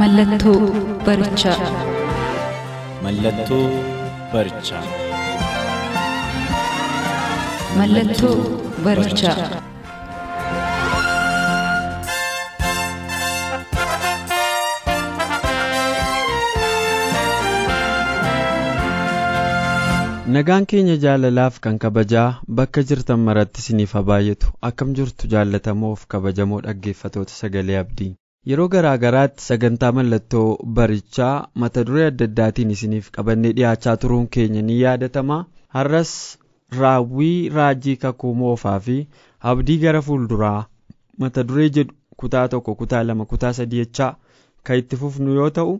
Mallattoo barichaa. Mallattoo barichaa. Mallattoo barichaa. Nagaan keenya jaalalaaf kan kabajaa bakka jirtan maratti isiniif haa baay'atu akkam jirtu jaallatamoof kabajamoo dhaggeeffatoota sagalee abdii. Yeroo garaa garaatti sagantaa mallattoo barichaa mata duree adda addaatiin isiniif qabannee dhiyaachaa turuun keenya ni yaadatama. Har'as raawwii raajii kakuu moofaa fi abdii gara fuulduraa mata duree jedhu kutaa tokko kutaa lama kutaa sadii jechaa kan itti fufnu yoo ta'u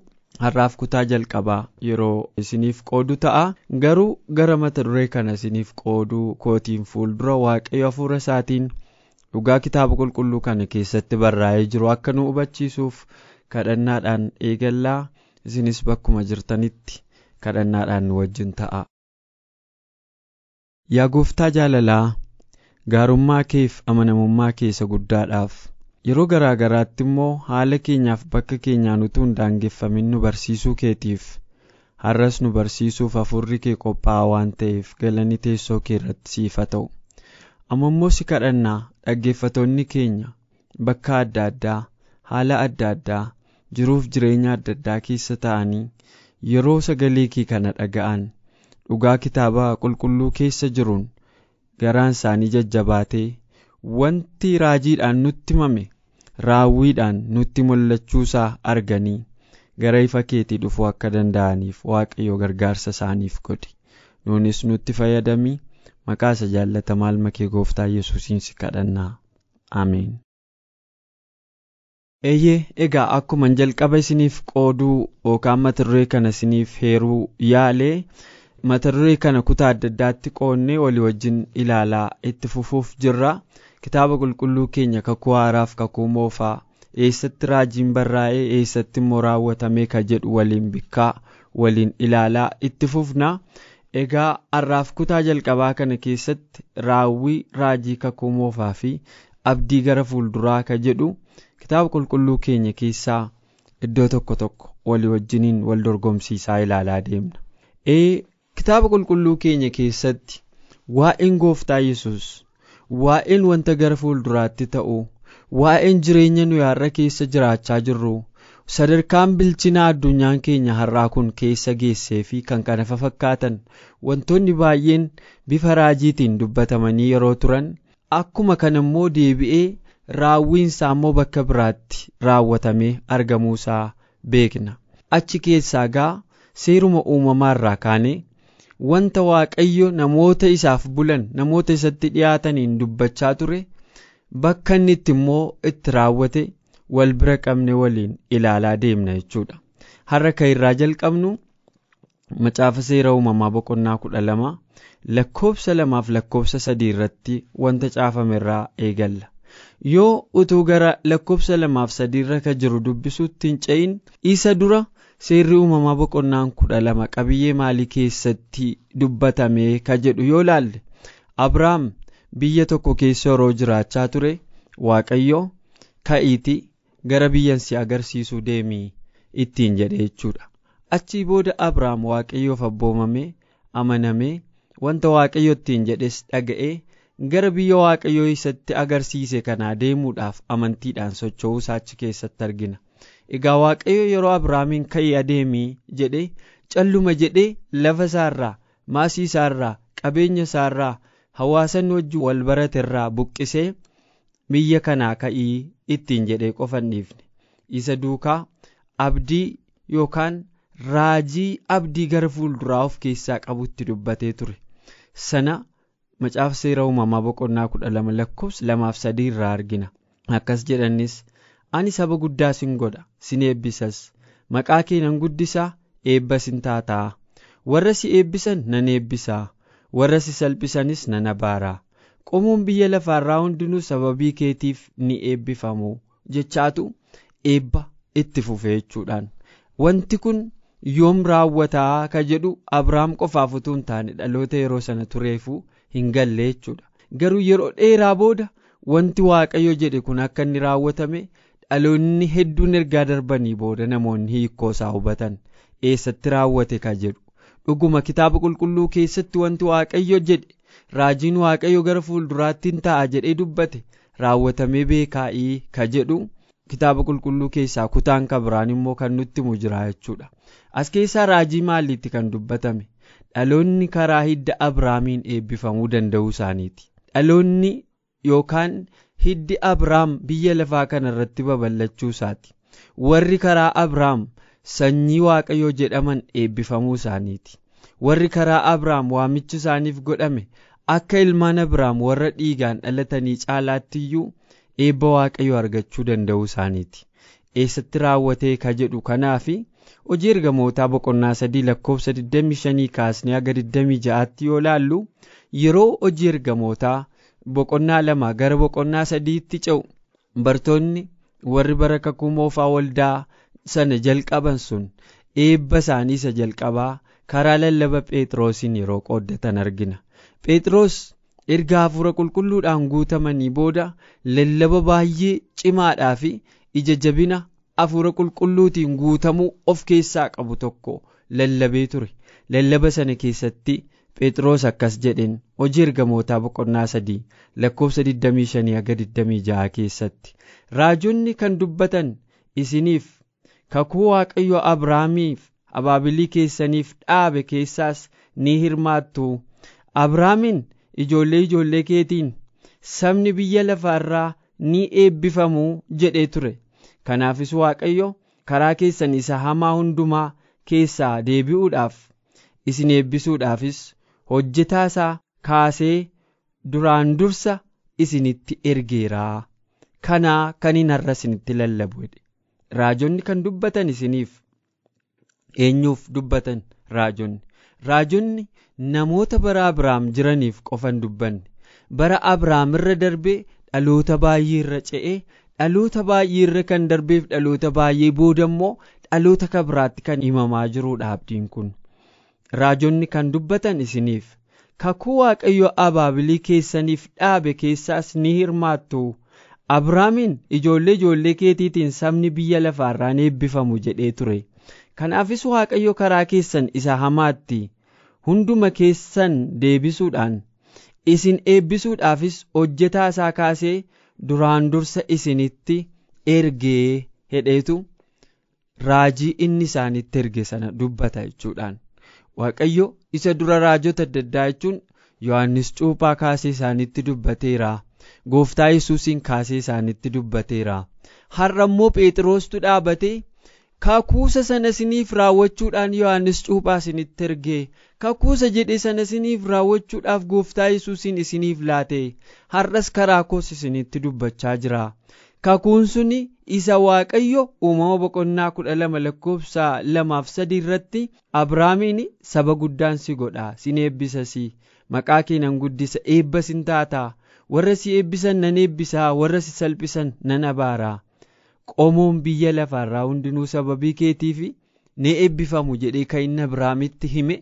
har'aaf kutaa jalqabaa yeroo isiniif qoodu ta'a garuu gara mata duree kana isiniif qooduu kootiin fuuldura waaqayyo hafuura isaatiin dhugaa kitaaba qulqulluu kana keessatti barraa'ee jiru akka nu hubachiisuuf kadhannaadhaan eegallaa isinis bakkuma jirtanitti kadhannaadhaan nu wajjin ta'a. Yaa gooftaa jaalalaa gaarummaa keef amanamummaa keessa guddaadhaaf yeroo garaa garaatti immoo haala keenyaaf bakka keenyaan utuu hin daangeffamin nu barsiisuu keetiif har'as nu barsiisuuf hafuurri kee qophaa'aa waan ta'eef galanni teessoo kee irratti siif haa ta'u. Amma immoo si kadhannaa dhaggeeffatoonni keenya bakka adda addaa haala adda addaa jiruuf jireenya adda addaa keessa ta'anii yeroo sagalee kee kana dhaga'an dhugaa kitaaba qulqulluu keessa jiruun garaan isaanii jajjabaatee wanti raajiidhaan nutti himame raawwiidhaan nutti mul'achuusaa arganii gara ifa keetii dhufuu akka danda'aniif waaqayyo gargaarsa isaaniif godhi nuunis nutti fayyadamii. Maqaa isa jaallatamaa ilma kee gooftaa yesuusiin si kadhannaa ameen. eeyyee egaa akkuma jalqaba isiniif qooduu yookaan mata duree kana isiniif heeruu yaalee mata duree kana kutaa adda addaatti qoodnee walii wajjin ilaalaa itti fufuuf jirra kitaaba qulqulluu keenya kakuu haaraaf kakuu moofaa eessatti raajiin barraa'ee eessatti immoo raawwatamee ka jedhu waliin bikkaa waliin ilaalaa itti fufna. Egaa har'aaf kutaa jalqabaa kana keessatti raawwii raajii kakuu moofaa fi abdii gara fuulduraa ka jedhu kitaaba qulqulluu keenya keessaa iddoo tokko tokko walii wajjiniin wal dorgomsiisaa ilaalaa deemna. Ee kitaaba qulqulluu keenya keessatti waa'een gooftaa yesus waa'een wanta gara fuulduraatti ta'u waa'een jireenya nuyi har'a keessa jiraachaa jirru. Sadarkaan bilchinaa addunyaan keenya har'aa kun keessa geessee fi kan kana fakkaatan wantoonni baay'een bifa raajiitiin dubbatamanii yeroo turan akkuma kana immoo deebi'ee raawwiinsaa immoo bakka biraatti raawwatamee argamuusaa beekna achi keessaa gaa seeruma uumamaa irraa kaanee wanta waaqayyo namoota isaaf bulan namoota isatti dhiyaataniin dubbachaa ture bakka inni itti immoo itti raawwate. Wal bira qabne waliin ilaalaa deemna jechuudha. Har'a kan irraa jalqabnu macaafa seera uumamaa boqonnaa kudha lama lakkoofsa lamaaf lakkoofsa sadii irratti wanta caafame irraa eegalla. Yoo utuu gara lakkoofsa lamaaf sadii irra ka jiru dubbisuutti hin ce'in isa dura seerri uumamaa boqonnaan kudha lama qabiyyee maalii keessatti dubbatame ka jedhu yoo laalle abrahaam biyya tokko keessa yeroo jiraachaa ture waaqayyo ka'iiti gara biyyan si agarsiisuu deemii ittiin jedhe jechuudha. Achii booda abrahaam waaqayyoof abboomamee amanamee wanta waaqayyo ittiin jedhes dhaga'ee gara biyya waaqayyoo isatti agarsiise kanaa deemuudhaaf amantiidhaan socho'uu isaa achi keessatti argina. Egaa waaqayyo yeroo abrahaamiin ka'ii adeemii jedhe calluma jedhee lafa isaarraa maasii isaarraa qabeenya isaarraa hawaasan wajjin wal barate irraa buqqisee biyya kanaa ka'ii ittiin jedhee qofan dhiifne. Isa duukaa abdii yookaan raajii abdii gara fuulduraa of keessaa qabutti dubbatee ture. Sana macaafa seera uumamaa boqonnaa kudha lama lakkoofsa lamaaf sadii irraa argina. Akkas jedhanis ani saba guddaa sin godha sin eebbisas. Maqaa kee nan guddisaa eebba sin taataa. Warra si eebbisan nan eebbisaa. Warra si salphisanis nan abaaraa qomoon biyya lafaarraa hundinuu sababii keetiif ni eebbifamu jechaatu eebba itti fufe jechuudhaan. Wanti kun yoom raawwataa ka jedhu abrahaam qofaaf utuu hin taane dhaloota yeroo sana tureefuu hin galle jechuudha. Garuu yeroo dheeraa booda wanti waaqayyo jedhe kun akka inni raawwatame dhaloonni hedduun ergaa darbanii booda namoonni hiikoo isaa hubatan eessatti raawwate ka jedhu? Dhuguma kitaaba qulqulluu keessatti wanti waaqayyo jedhe raajiin waaqayyo gara fuulduraatti hin ta'a jedhee dubbate. Raawwatamee beekaa'ii ka jedhu kitaaba qulqulluu keessaa kutaan ka biraan immoo kan nutti himu jira jechuudha. As keessaa raajii maaliitti kan dubbatame? Dhaloonni karaa hidda abrahaamiin eebbifamuu danda'uu isaaniiti. Dhaloonni yookaan hiddi abrahaam biyya lafaa kana irratti babal'achuu isaati. Warri karaa abrahaam sanyii waaqayyoo jedhaman eebbifamuu isaaniiti. Warri karaa abrahaam waamichi isaaniif godhame akka ilmaan abrahaam warra dhiigaan dhalatanii caalaattiyyuu eebba waaqayyoo argachuu danda'uu isaaniiti. Eessatti raawwatee ka jedhu kanaafi hojii ergamootaa boqonnaa sadii lakkoofsa 25 kaasnee haga 26tti yoo laallu yeroo hojii ergamootaa boqonnaa lama gara boqonnaa sadiitti ce'u bartoonni warri bara kakuu moofaa waldaa sana jalqaban sun eebba isaanii isa jalqabaa karaa lallaba phexrosiin yeroo qooddatan argina phexros erga hafuura qulqulluudhaan guutamanii booda lallaba baay'ee cimaadhaa fi ija jabina hafuura qulqulluutiin guutamuu of keessaa qabu tokko lallabee ture. Lallaba sana keessatti phexros akkas jedheen hojii ergamootaa boqonnaa sadii lakkoofsa 25-26 keessatti. Raajonni kan dubbatan isiniif kakuu waaqayyo abrahaamiif abaabilii keessaniif dhaabe keessaas ni hirmaattu abrahaamiin ijoollee ijoollee keetiin sabni biyya lafaarraa ni eebbifamu jedhee ture. Kanaafis waaqayyo karaa keessan isa hamaa hundumaa keessaa deebi'uudhaaf isin eebbisuudhaafis hojjetaa isaa kaasee duraan dursa isinitti ergeeraa kanaa kaniin har'a isinitti lallabu raajonni kan dubbatan isiniif eenyuuf dubbatan raajonni. Raajonni namoota bara abrahaam jiraniif qofan dubbanne bara abrahaam irra darbee dhaloota baay'ee irra ce'ee dhaloota baay'ee irra kan darbeef dhaloota baay'ee booda immoo dhaloota kabiraatti kan himamaa jiruudha abdiin kun. Raajonni kan dubbatan isiniif kakuu waaqayyo abaabilii keessaniif dhaabe keessaas ni hirmaattu abrahaamiin ijoollee ijoollee keetiitiin sabni biyya lafaarraan eebbifamu jedhee ture. Kanaafis waaqayyo karaa keessan isa hamaatti hunduma keessan deebisuudhaan isin eebbisuudhaafis hojjetaa isaa kaasee duraan dursa isinitti ergee hedheetu raajii inni isaanitti erge sana dubbata jechuudhaan. Waaqayyo isa dura raajota adda addaa jechuun yohannis cuuphaa kaasee isaanitti dubbateera gooftaa yesuusiin kaasee isaanitti dubbateera har'a immoo phexrostu dhaabatee kakuusa sana isiniif raawwachuudhaan yohannis cuuphaa isinitti ergee kakuusa jedhe sana isiniif raawwachuudhaaf gooftaa yesuusiin isiniif laate. Har'as karaa koos isinitti dubbachaa jira. Kakuun suni isa waaqayyo uumama boqonnaa kudha lama lakkoofsa lamaaf sadii irratti abrahaamiin saba guddaan si godha sin eebbisasi maqaa kee nan guddisa eebba sin taata. Warra si eebbisan nan eebbisaa warra si salphisan nan abaaraa qomoon biyya lafaarraa hundinuu sababii keetiif ni eebbifamu jedhee kan abrahaamitti hime.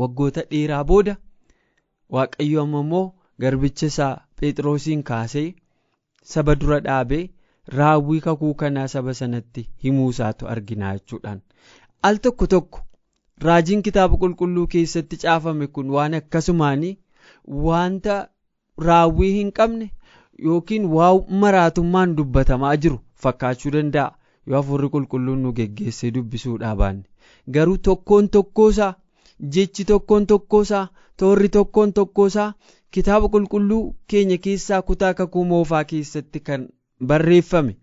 Waggoota dheeraa booda waaqayyo amma immoo garbicha isaa phexrosiin kaasee saba dura dhaabee raawwii kakuu kanaa saba sanatti himuu isaatu argina jechuudhaan. Al tokko tokko raajiin kitaaba qulqulluu keessatti caafame kun waan akkasumaanii wanta raawwii hin qabne yookiin waa maraatummaan dubbatamaa jiru fakkaachuu danda'a. Yoo hafuurri qulqulluun nu geggeessee dubbisuudhaa baanne. Garuu tokkoon tokkoosaa jechi tokkoon tokkoosaa toorri tokkoon tokkoosaa kitaaba qulqulluu keenya keessaa kutaa kakuu moofaa keessatti kan barreeffame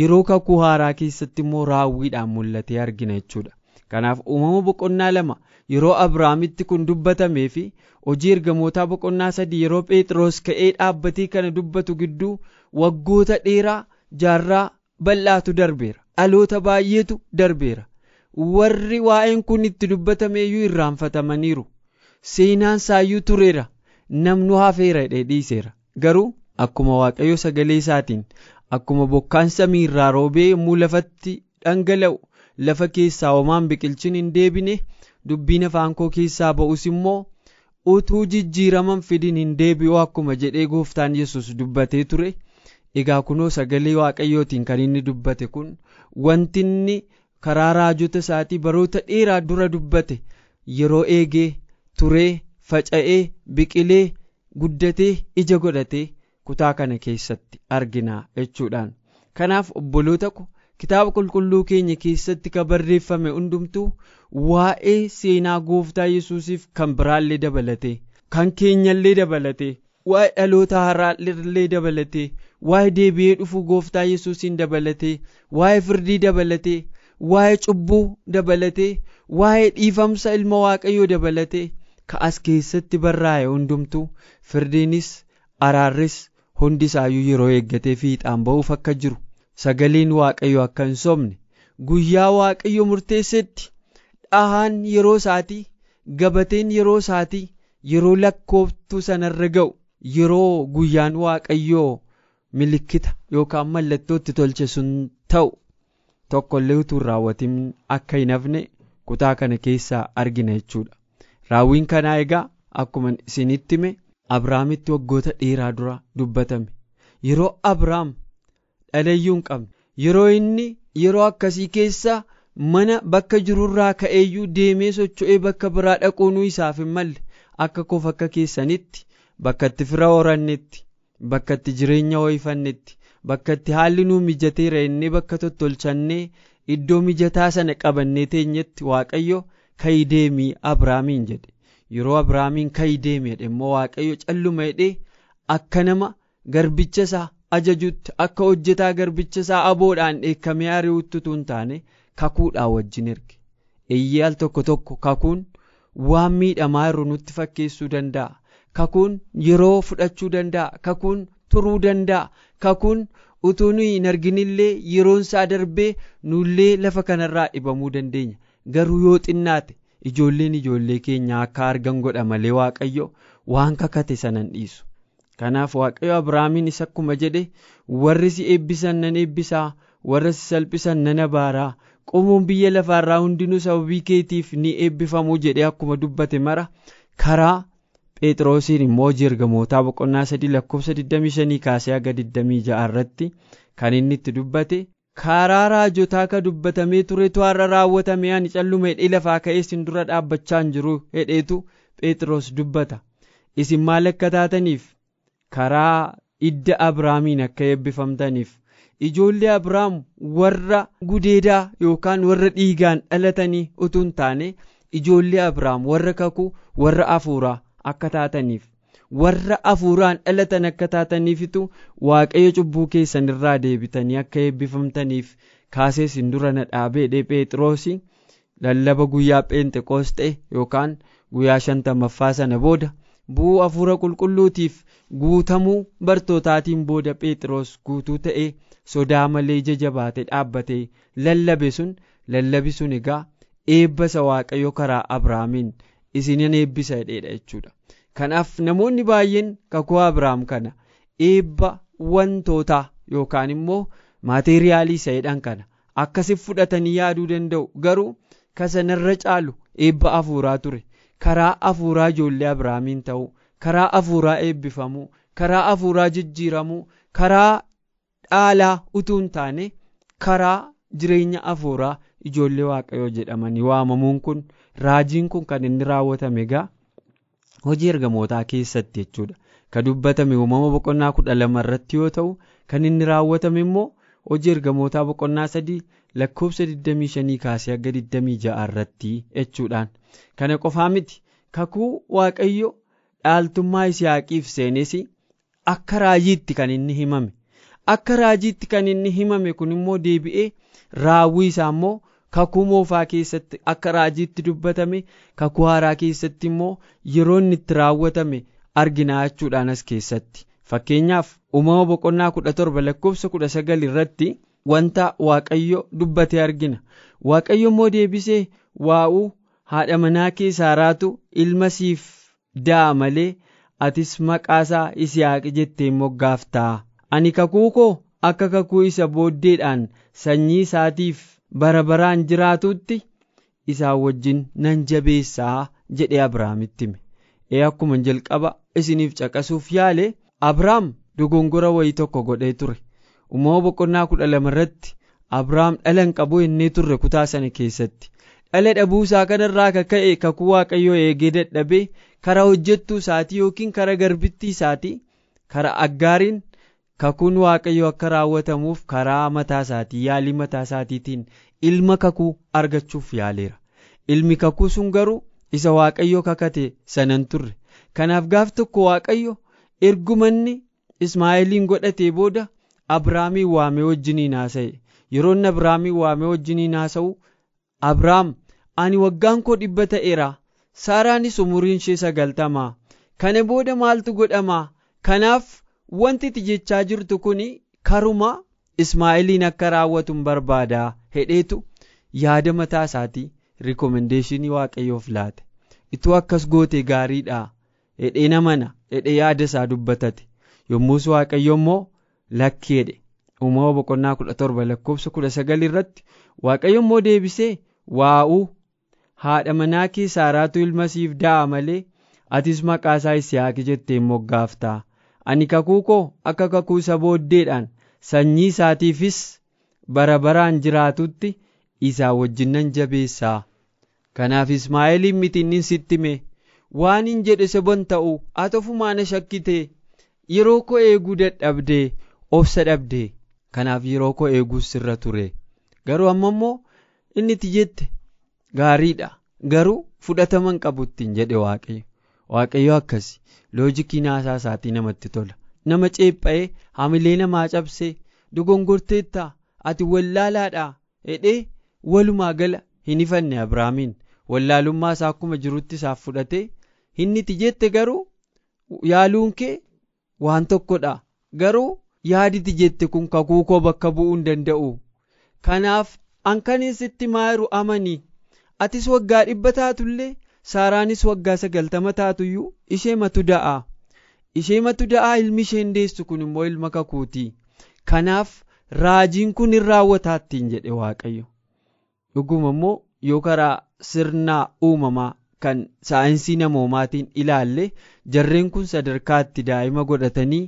yeroo kakuu haaraa keessatti immoo raawwiidhaan mul'atee argina jechuudha. Kanaaf uumama boqonnaa lama yeroo abrahaamitti kun dubbatamee fi hojii ergamootaa boqonnaa sadii yeroo phexros ka'ee dhaabbatee kana dubbatu gidduu waggoota dheeraa jaarraa bal'aatu darbeera. Dhaloota baay'eetu darbeera. Warri waa'een kun itti dubbatameeyyuu irraanfatamaniiru. Seenaan saayyuu tureera. Namnu hafeera dhiiseera. Garuu akkuma waaqayyo sagalee isaatiin akkuma bokkaan samii irraa roobee yommuu lafatti dhangala'u lafa keessaa homaan biqilchin hin deebine dubbiin afaan koo keessaa ba'us immoo utuu jijjiiraman fidin hin deebi'u akkuma jedhee gooftaan yesus dubbatee ture. Egaa kunoo sagalee waaqayyootiin kan inni dubbate kun wanti inni karaa raajota isaatii baroota dheeraa dura dubbate yeroo eegee turee faca'ee biqilee guddatee ija godhatee kutaa kana keessatti argina jechuudhaan. Kanaaf obboloota ko kitaaba qulqulluu keenya keessatti kan barreeffame hundumtuu waa'ee seenaa gooftaa yesuusiif kan biraallee dabalatee kan keenyallee dabalatee waa'ee dhaloota haraallee dabalatee waa'ee deebi'ee dhufuu gooftaa yesuusiin dabalatee waa'ee firdii dabalatee waa'ee cubbuu dabalatee waa'ee dhiifamsa ilma waaqayyoo dabalatee ka as keessatti barraa'e hundumtuu firdiinis araarris hundi isaayyuu yeroo eeggatee fiixaan ba'uuf akka jiru sagaleen waaqayyo akka hin sobne guyyaa waaqayyo murteessetti dhahaan yeroo isaatii gabateen yeroo isaatii yeroo lakkooftuu sanarra ga'u yeroo guyyaan waaqayyoo milikkita yookaan mallattootti tolche sun ta'u tokkollee utuu hin raawwatin akka hin hafne kutaa kana keessaa argina jechuudha. raawwiin kanaa egaa akkuma isinitti hime abrahaamitti waggoota dheeraa dura dubbatame yeroo abrahaam dhalayyuu hin qabne yeroo inni yeroo akkasii keessa mana bakka jirurraa ka'eeyyuu deemee socho'ee bakka biraa dhaquunuu isaaf hin malle. Akka koof akka keessanitti bakka itti fira horannetti bakka itti jireenya ho'ifannetti bakka itti haalli nuu mijateera innee bakka tottolchannee iddoo mijataa sana qabannee teenyetti waaqayyo ka'i deemii abrahaamiin jedhe. Yeroo abrahaamiin ka'i deemi jedhe immoo waaqayyo calluma jedhee akka nama garbicha isaa ajajutti akka hojjetaa garbicha isaa aboodhaan dheekkamee ari'utti utuu hin taane kakuudhaan wajjin erge. Eeyyee al tokko tokko kakuun waan miidhamaa irru nutti fakkeessuu danda'a. Kakuun yeroo fudhachuu danda'a. Kakuun turuu danda'a. Kakuun utuu nuyi hin arginillee yeroon isaa darbee nullee lafa kanarraa dhibamuu dandeenya. Garuu yoo xinnaate ijoolleen ijoollee keenya akka argan godha malee waaqayyo waan kakate sanan dhiisu kanaaf waaqayyo abrahaamiinis akkuma jedhe warri si eebbisan nan eebbisaa warra si salphisan nan abaaraa qomoon biyya lafaarraa hundinuu sababii keetiif ni eebbifamuu jedhee akkuma dubbate mara. Karaa phexrosiin immoo hojii ergamootaa boqonnaa sadii lakkoofsa 25 kaasee haga 26 irratti kan inni itti dubbate. Karaa raajotaa ka dubbatamee turetu har'a raawwatame ani calluma hidhee lafaa ka'ee isin dura dhaabbachaa hin jiru hedheetu phexros dubbata. Isin maal akka taataniif karaa idda abrahaamiin akka eebbifamtaniif. Ijoollee abrahaam warra gudeedaa yookaan warra dhiigaan dhalatanii utuu hin taane ijoollee abrahaam warra kakuu warra afuuraa akka taataniif. Warra afuuraan dhalatan akka taataniifitu waaqayyo cubbuu keessan irraa deebitanii akka eebbifamtaniif kaasee isin dura na dhaabeedhe phexrosi lallaba guyyaa pheenxeqoosxee yookaan guyyaa shantamaffaa sana booda bu'uu hafuura qulqulluutiif guutamuu bartootaatiin booda phexros guutuu ta'ee sodaa malee ija jabaate dhaabbatee lallabe sun lallabi sun egaa eebba isa waaqayyo karaa abrahaamiin isinin eebbisa jedheedha jechuudha. kanaaf namoonni baay'een kakuu abrahaam kana eebba wantootaa yookaan immoo maateeriyaalii sa'edhaan kana akkasiif fudhatanii yaaduu danda'u. Garuu kasanarra caalu eebba afuuraa ture karaa afuuraa ijoollee abrahaamiin ta'uu karaa afuuraa eebbifamuu karaa afuuraa jijjiiramuu karaa dhaalaa utuu hin taane karaa jireenya afuuraa ijoollee waaqayyoo jedhamanii waamamuun kun raajiin kun kan inni raawwatame egaa hojii ergamootaa keessatti jechuudha. Kan dubbatame uumama boqonnaa kudha lama irratti yoo ta'u kan inni raawwatame immoo hojii ergamootaa boqonnaa sadii lakkoofsa 25 kaasee hanga 26 irratti jechuudhaan kana qofaa miti. Kakuu waaqayyo dhaaltummaa isiyaaqiif seenes akka raajiitti kan inni himame. Akka raajiitti kan inni himame kun immoo deebi'ee raawwii isaa immoo kakuu moofaa keessatti akka raajiitti dubbatame kakuu haaraa keessatti immoo yeroo itti raawwatame argina jechuudhaan as keessatti. Fakkeenyaaf uumama boqonnaa kudha torba lakkoofsa kudha sagal irratti wanta waaqayyo dubbate argina waaqayyo immoo deebisee waa'uu haadha manaa kee saaraatu ilma siif da'a malee atis maqaasaa Yisihaaq jettee moggaaftaa ani kakuu koo akka kakuu isa booddeedhaan sanyii isaatiif bara baraan jiraatutti isaa wajjin nan jabeessaa jedhee Abrahaamitti hime. Ee akkuma jalqaba isiniif caqasuuf yaale Abrahaam dogongora wayii tokko godhee ture. Uumama boqonnaa kudha lama irratti Abrahaam dhala hin qabu jennee turre kutaa sana keessatti. Dhala dhabuu isaa kanarraa akka ka'e kakuu waaqayyoo eegee dadhabee karaa hojjettuu isaatii yookiin karaa garbittii isaatii karaa aggaariin kakuun waaqayyoo akka raawwatamuuf karaa mataa isaatii yaalii mataa isaatiitiin ilma kakuu argachuuf yaaleera. Ilmi kakuu sun garuu isa waaqayyo kakate sanan turre. Kanaaf gaaf tokko waaqayyo ergumanni Ismaa'eeliin godhatee booda Abrahaamiin waamee wajjiniin haasa'e. Yeroo inni Abrahaamiin waamee wajjiniin haasa'u Abrahaam ani waggaan koo dhibba ta'eera. Saaraanis umuriin ishee sagaltamaa. Kana booda maaltu godhamaa? Kanaaf wanti ati jechaa jirtu kun karuma Ismaa'eeliin akka raawwatu hin barbaada hedheetu yaada mataa isaatii rikomendeeshinii waaqayyoof laate. Ituu akkas goote gaariidha hedhee namana hedhee yaada isaa dubbatate. Yommus waaqayyo immoo lakkeedhe. Uumama boqonnaa kudha torba lakkoofsa kudha sagal irratti waaqayyo immoo deebisee waa'uu haadha manaa kee saaraatu ilma siif da'a malee atis maqaa isaa Yisihaaq jettee moggaaftaa. Ani kakuu koo akka kakuu isa booddeedhaan sanyii isaatiifis bara baraan jiraatutti isaa wajjin nan jabeessaa. Kanaaf Ismaa'eeliin miti inni sitti hime waan hin jedhe sabon ta'u ati ofumaa na shakkite yeroo koo eeguu dadhabdee obsa dhabdee kanaaf yeroo koo eeguus sirra ture. Garuu amma immoo inni itti jette gaariidha garuu fudhatama hin qabu ittiin jedhe waaqayyo. Waaqayyo akkasi loojikii naasaa isaatii namatti tola. Nama ceepha'ee hamilee namaa cabsee dogongorteettaa ati wallaalaadha hedhee walumaa gala hin ifanne abrahaamiin wallaalummaa isaa akkuma jirutti isaaf fudhatee inni itti jette garuu yaaluun kee waan tokkodha garuu yaaditi jette kun kakuu koo bakka bu'uu hin danda'u. Kanaaf ankaniin sitti maayiru amanii atis waggaa dhibba taatullee saaraanis waggaa sagaltama taatuyyuu ishee matu da'a. Ishee matu da'aa ilmi isheen deessu kun immoo ilma kakuutii kanaaf raajiin kun hin raawwataattiin jedhe waaqayyo. Dhuguma immoo yoo karaa sirnaa uumamaa kan saayinsii namoomaatiin ilaalle jarreen kun sadarkaatti daa'ima godhatanii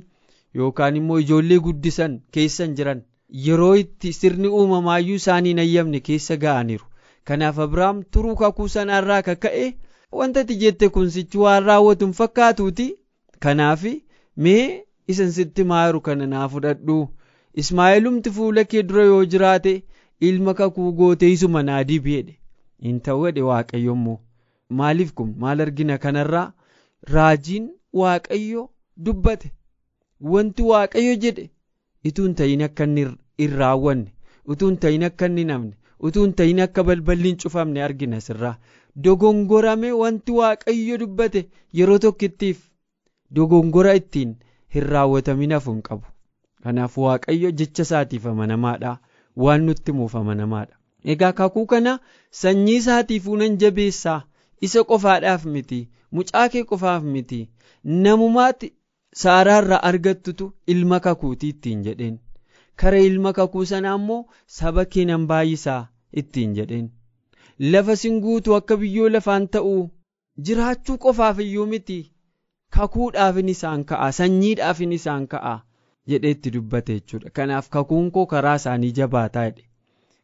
yookaan immoo ijoollee guddisan keessan jiran. Yeroo itti sirni uumamaayyuu isaanii hin ayyamne keessa ga'aniiru. Kanaaf abrahaam turuu kakuu sanaarraa akka ka'e wanta ati jette kun sichi waan raawwatu hin fakkaatuuti. Kanaaf mee isan sitti maayiru kana naa fudhadhu. Ismaa'eelumti fuula kee dura yoo jiraate ilma kakuu gootee isuma naa dibeedhe hin ta'u jedhe waaqayyo immoo. Maaliif kun? Maal argina kanarraa? Raajiin waaqayyo dubbate wanti waaqayyo jedhe utuu hin ta'in akka inni hin raawwanne utuu hin ta'in akka inni namne utuu hin ta'in akka balballi hin cufamne argina sirraa. Dogongorame wanti waaqayyo dubbate yeroo tokkittiif dogongora ittiin hin raawwatamin hafu hin qabu. Kanaaf waaqayyo jecha isaatiif amanamaadha. Waan nutti himuuf amanamaadha. Egaa kakuu kana sanyii isaatiifuu nan jabeessaa isa qofaadhaaf miti mucaa kee qofaaf miti namumaatti saaraarraa argattutu ilma kakuutii ittiin jedheen. Kara ilma kakuu sanaa immoo saba kee nan baay'isaa ittiin jedheen. Lafa sin guutu akka biyyoo lafaan ta'uu jiraachuu qofaaf iyyuu miti. Kakuudhaafin isaan ka'a sanyiidhaafin isaan ka'a jedhee itti dubbate jechuudha. Kanaaf kakuun koo karaa isaanii jabaataa jedhe.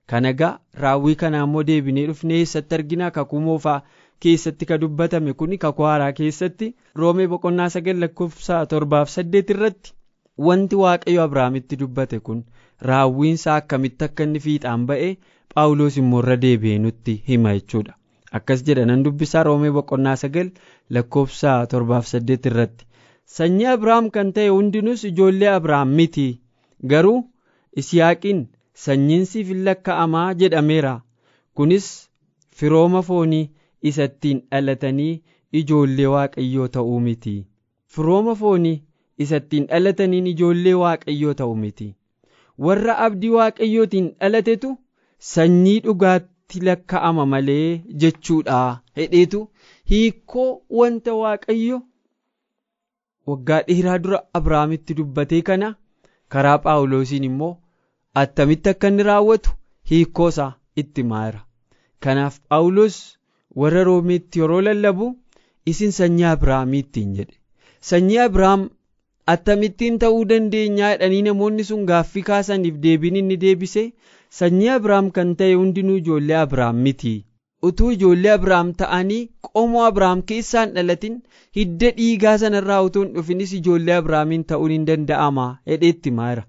Kana egaa raawwii kana immoo deebinee dhufnee eessatti argina? Kakuu moofaa keessatti ka dubbatame kun kakuu haaraa keessatti roomee boqonnaa sagal lakkoofsa torbaaf saddeet irratti wanti waaqayyo abrahaamitti dubbate kun raawwiinsaa akkamitti akka inni fiixaan ba'e phaawulos immoo irra deebi'ee nutti hima jechuudha. Akkas jedha nan dubbisaa roomee boqonnaa sagal lakkoofsa torbaaf saddeet irratti. Sanyii abrahaam kan ta'e hundinuus ijoollee abrahaam miti garuu isiyaaqiin sanyiin siif hin lakka'amaa jedhameera. Kunis firooma foonii isa ittiin dhalatanii ijoollee waaqayyoo ta'uu miti. Firooma foonii isa ittiin dhalataniin ijoollee waaqayyoo ta'uu miti. Warra abdii waaqayyootiin dhalatetu sanyii dhugaatti lakka'ama malee jechuudha hedheetu. Hiikoo wanta waaqayyo waggaa dheeraa dura abrahaamitti dubbatee kana karaa phaawulosiin immoo attamitti akka inni raawwatu hiikoosaa itti maara. Kanaaf phaawulos warra roomeetti yeroo lallabu isin sanyii abrahaamiittiin jedhe sanyii abrahaam attamittiin ta'uu dandeenyaa jedhanii namoonni sun gaaffii kaasaniif deebiin inni deebise sanyii abrahaam kan ta'e hundinuu ijoollee abrahaam miti utuu ijoollee abrahaam ta'anii qomoo abrahaam keessaan dhalatin hidda dhiigaa sanarraa utuu hin dhufinis ijoollee abrahaamiin ta'uun hin danda'ama hedheetti maara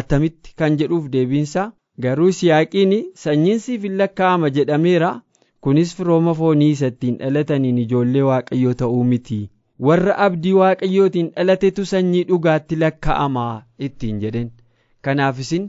attamitti kan jedhuuf deebiinsa garuu siyaaqiin sanyiin siif hin lakkaa'ama jedhameera kunis firooma foonii isa ittiin dhalataniin ijoollee waaqayyoo ta'uu miti. Warra abdii waaqayyootiin dhalatetu sanyii dhugaatti lakkaa'ama ittiin jedhen. Kanaaf isin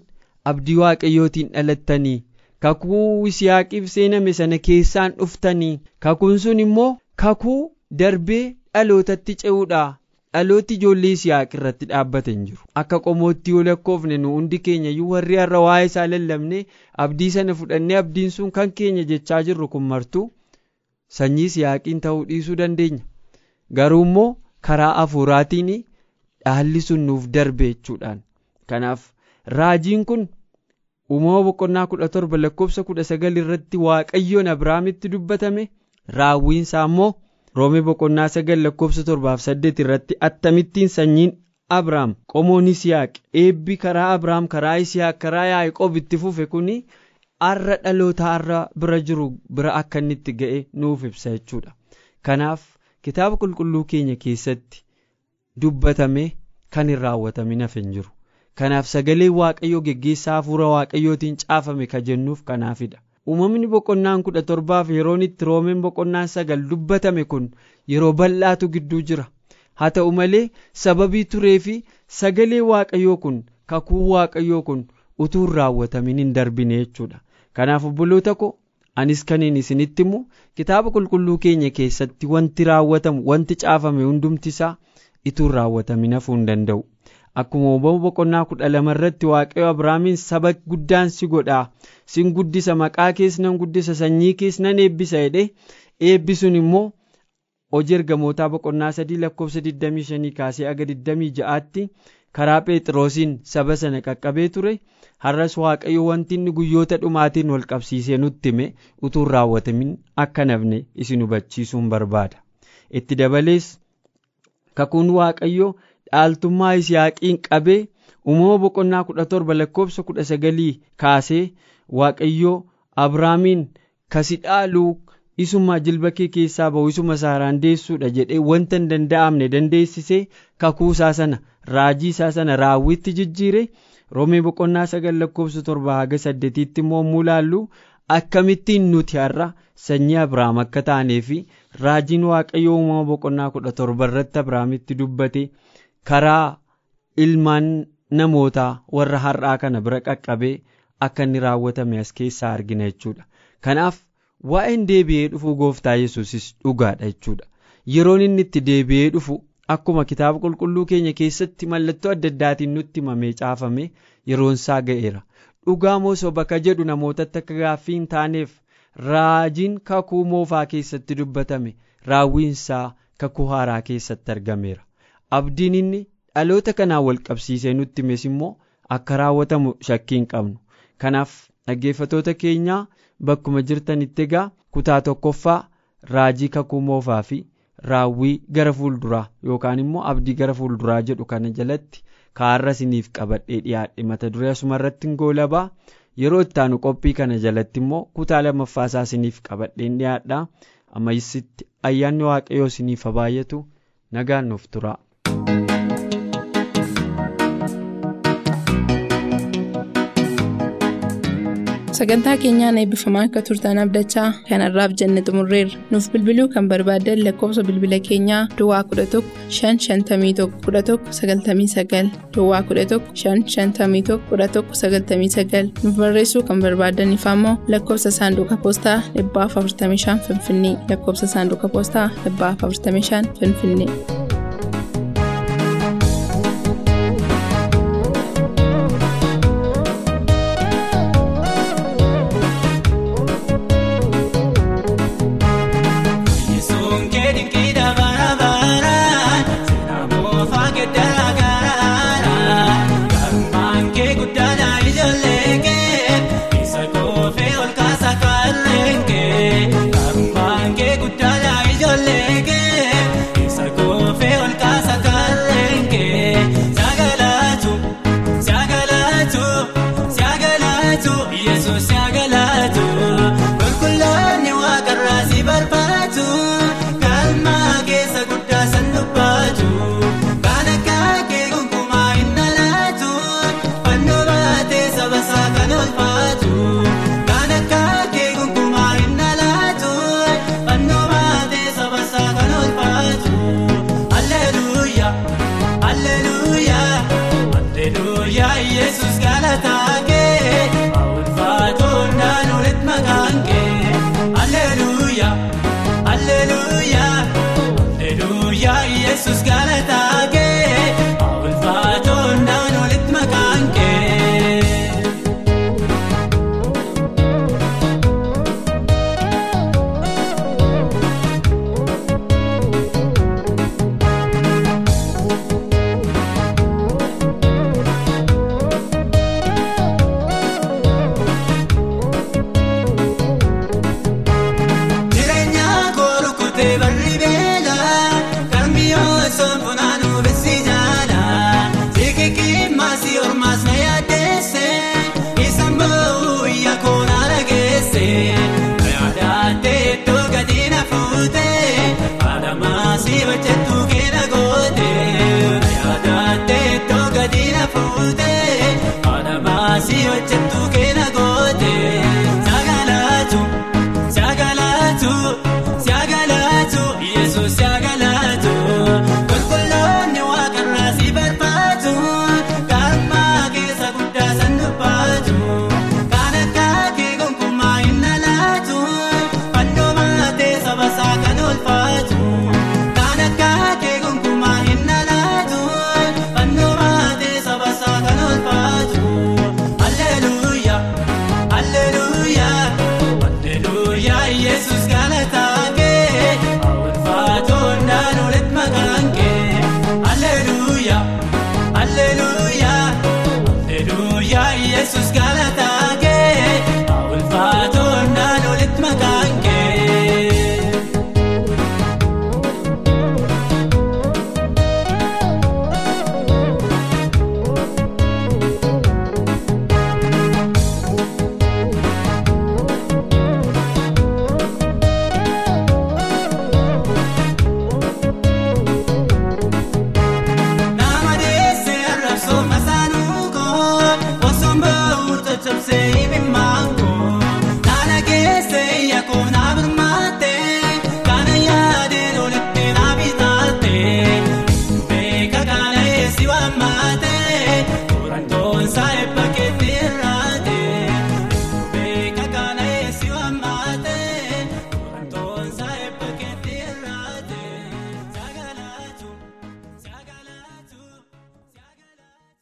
abdii waaqayyootiin dhalattanii kakuu yisihaaqiif seename sana keessaan dhuftanii kakuun sun immoo kakuu darbee dhalootatti ce'uudha dhalooti ijoollee yisihaaq irratti dhaabbate hin jiru. Akka qomootti yoo lakkoofne nu hundi keenya iyyuu warri har'a waa'ee isaa lallabne abdii sana fudhannee abdiin sun kan keenya jechaa jirru kun martuu sanyii yisihaaqiin ta'uu dhiisuu dandeenya. Garuu immoo karaa hafuuraatiin dhaalli sun nuuf darbe jechuudhaan. Kanaaf raajiin kun uumama boqonnaa kudha torba lakkoofsa kudha sagal irratti waaqayyoon abrahaamitti dubbatame raawwiinsaa immoo roomee boqonnaa sagal lakkoofsa torbaaf saddeet irratti attamittiin sanyiin abrahaam qomoon yisihaaq eebbi karaa abrahaam karaa yisihaaq karaa yaaqoob itti fufe kuni har'a dhaloota har'a bira jiru bira akka inni itti ga'e nuuf ibsa jechuudha. Kanaaf kitaaba qulqulluu keenya keessatti dubbatame kan hin raawwatamin hafe hin jiru. Kanaaf sagaleen waaqayyoo geggeessaa hafuura waaqayyootiin caafame ka jennuuf kanaafidha uumamni boqonnaan kudha torbaaf yeroon itti roomeen boqonnaan sagal dubbatame kun yeroo bal'aatu gidduu jira. Haa ta'u malee sababii turee fi sagalee waaqayyoo kun kakuu waaqayyoo kun utuu hin raawwatamin hin darbine jechuudha. Kanaaf obboloota ko anis kaniin isinitti immoo kitaaba qulqulluu keenya keessatti wanti raawwatamu wanti caafame hundumti isaa utuu hin raawwatamin hafuu hin danda'u akkuma uumama boqonnaa kudha lama irratti waaqayyo abrahaamiin saba guddaan si godhaa sin guddisa maqaa kees nan guddisa sanyii kees nan eebbisa jedhe. Eebbisuun immoo hojii ergamootaa boqonnaa sadii lakkoofsa 25 kaasee aga 26tti karaa phexroosiin saba sana qaqqabee ture. Har'as waaqayyo wanti inni guyyoota dhumaatiin wal qabsiisee nutti hime utuu hin raawwatamin akka nafne isin hubachiisuun barbaada. Itti dabalees kakuun waaqayyo dhaaltummaa yisihaaqiin qabee uumama boqonnaa kudha torba lakkoofsa kudha sagalii kaasee waaqayyo abrahaamiin kasi dhaaluu isuma jilba kee keessaa ba'u isuma saaraan deessuudha jedhee wanta hin danda'amne dandeessisee kakuu isaa sana raajii isaa sana raawwitti jijjiire roomee boqonnaa sagal lakkoofsa torba haga saddeetiitti immoo mulaallu akkamittiin nuti har'a sanyii abrahaam akka taanee fi raajiin waaqayyo uumama boqonnaa kudha torba irratti abrahaamitti dubbate karaa ilmaan namootaa warra har'aa kana bira qaqqabee akka inni raawwatame as keessaa argina jechuudha. Kanaaf waa'een deebi'ee dhufuu gooftaa yesuusis dhugaadha jechuudha. Yeroon inni itti deebi'ee dhufu akkuma kitaaba qulqulluu keenya keessatti mallattoo adda addaatiin nutti himamee caafame yeroon isaa ga'eera. Dhugaa moo soba ka jedhu namootatti akka gaaffii hin taaneef raajiin kakuu moofaa keessatti dubbatame raawwiinsaa kakuu haaraa keessatti argameera abdiin inni dhaloota kanaan wal qabsiisee nutti himes immoo akka raawwatamu shakkii hin qabnu. Kanaaf dhaggeeffatoota keenyaa bakkuma jirtanitti egaa kutaa tokkoffaa raajii kakuu moofaa fi raawwii gara fuulduraa yookaan immoo abdii gara fuulduraa jedhu kana jalatti kaarra isiniif qabadhee dhiyaadhe mata duree asuma irratti goolabaa. Yeroo ittaanu qophii kana jalatti immoo kutaa lammaffaasaa isiniif qabadheen dhiyaadha ammayisitti ayyaanni waaqayyoo isiniif baay'atu nagaan nuuf. sagantaa keenyaan eebbifamaa akka turtan abdachaa kanarraaf jenne xumurreerra. Nuuf bilbiluu kan barbaaddan lakkoobsa bilbila keenyaa duwwaa 11 551 11 99 duwwaa 11 551 11 99 nuuf barreessuu kan barbaadan ifaammoo lakkoobsa saanduqa poostaa 45 finfinnee. Lakkoobsa saanduqa poostaa 45 finfinnee.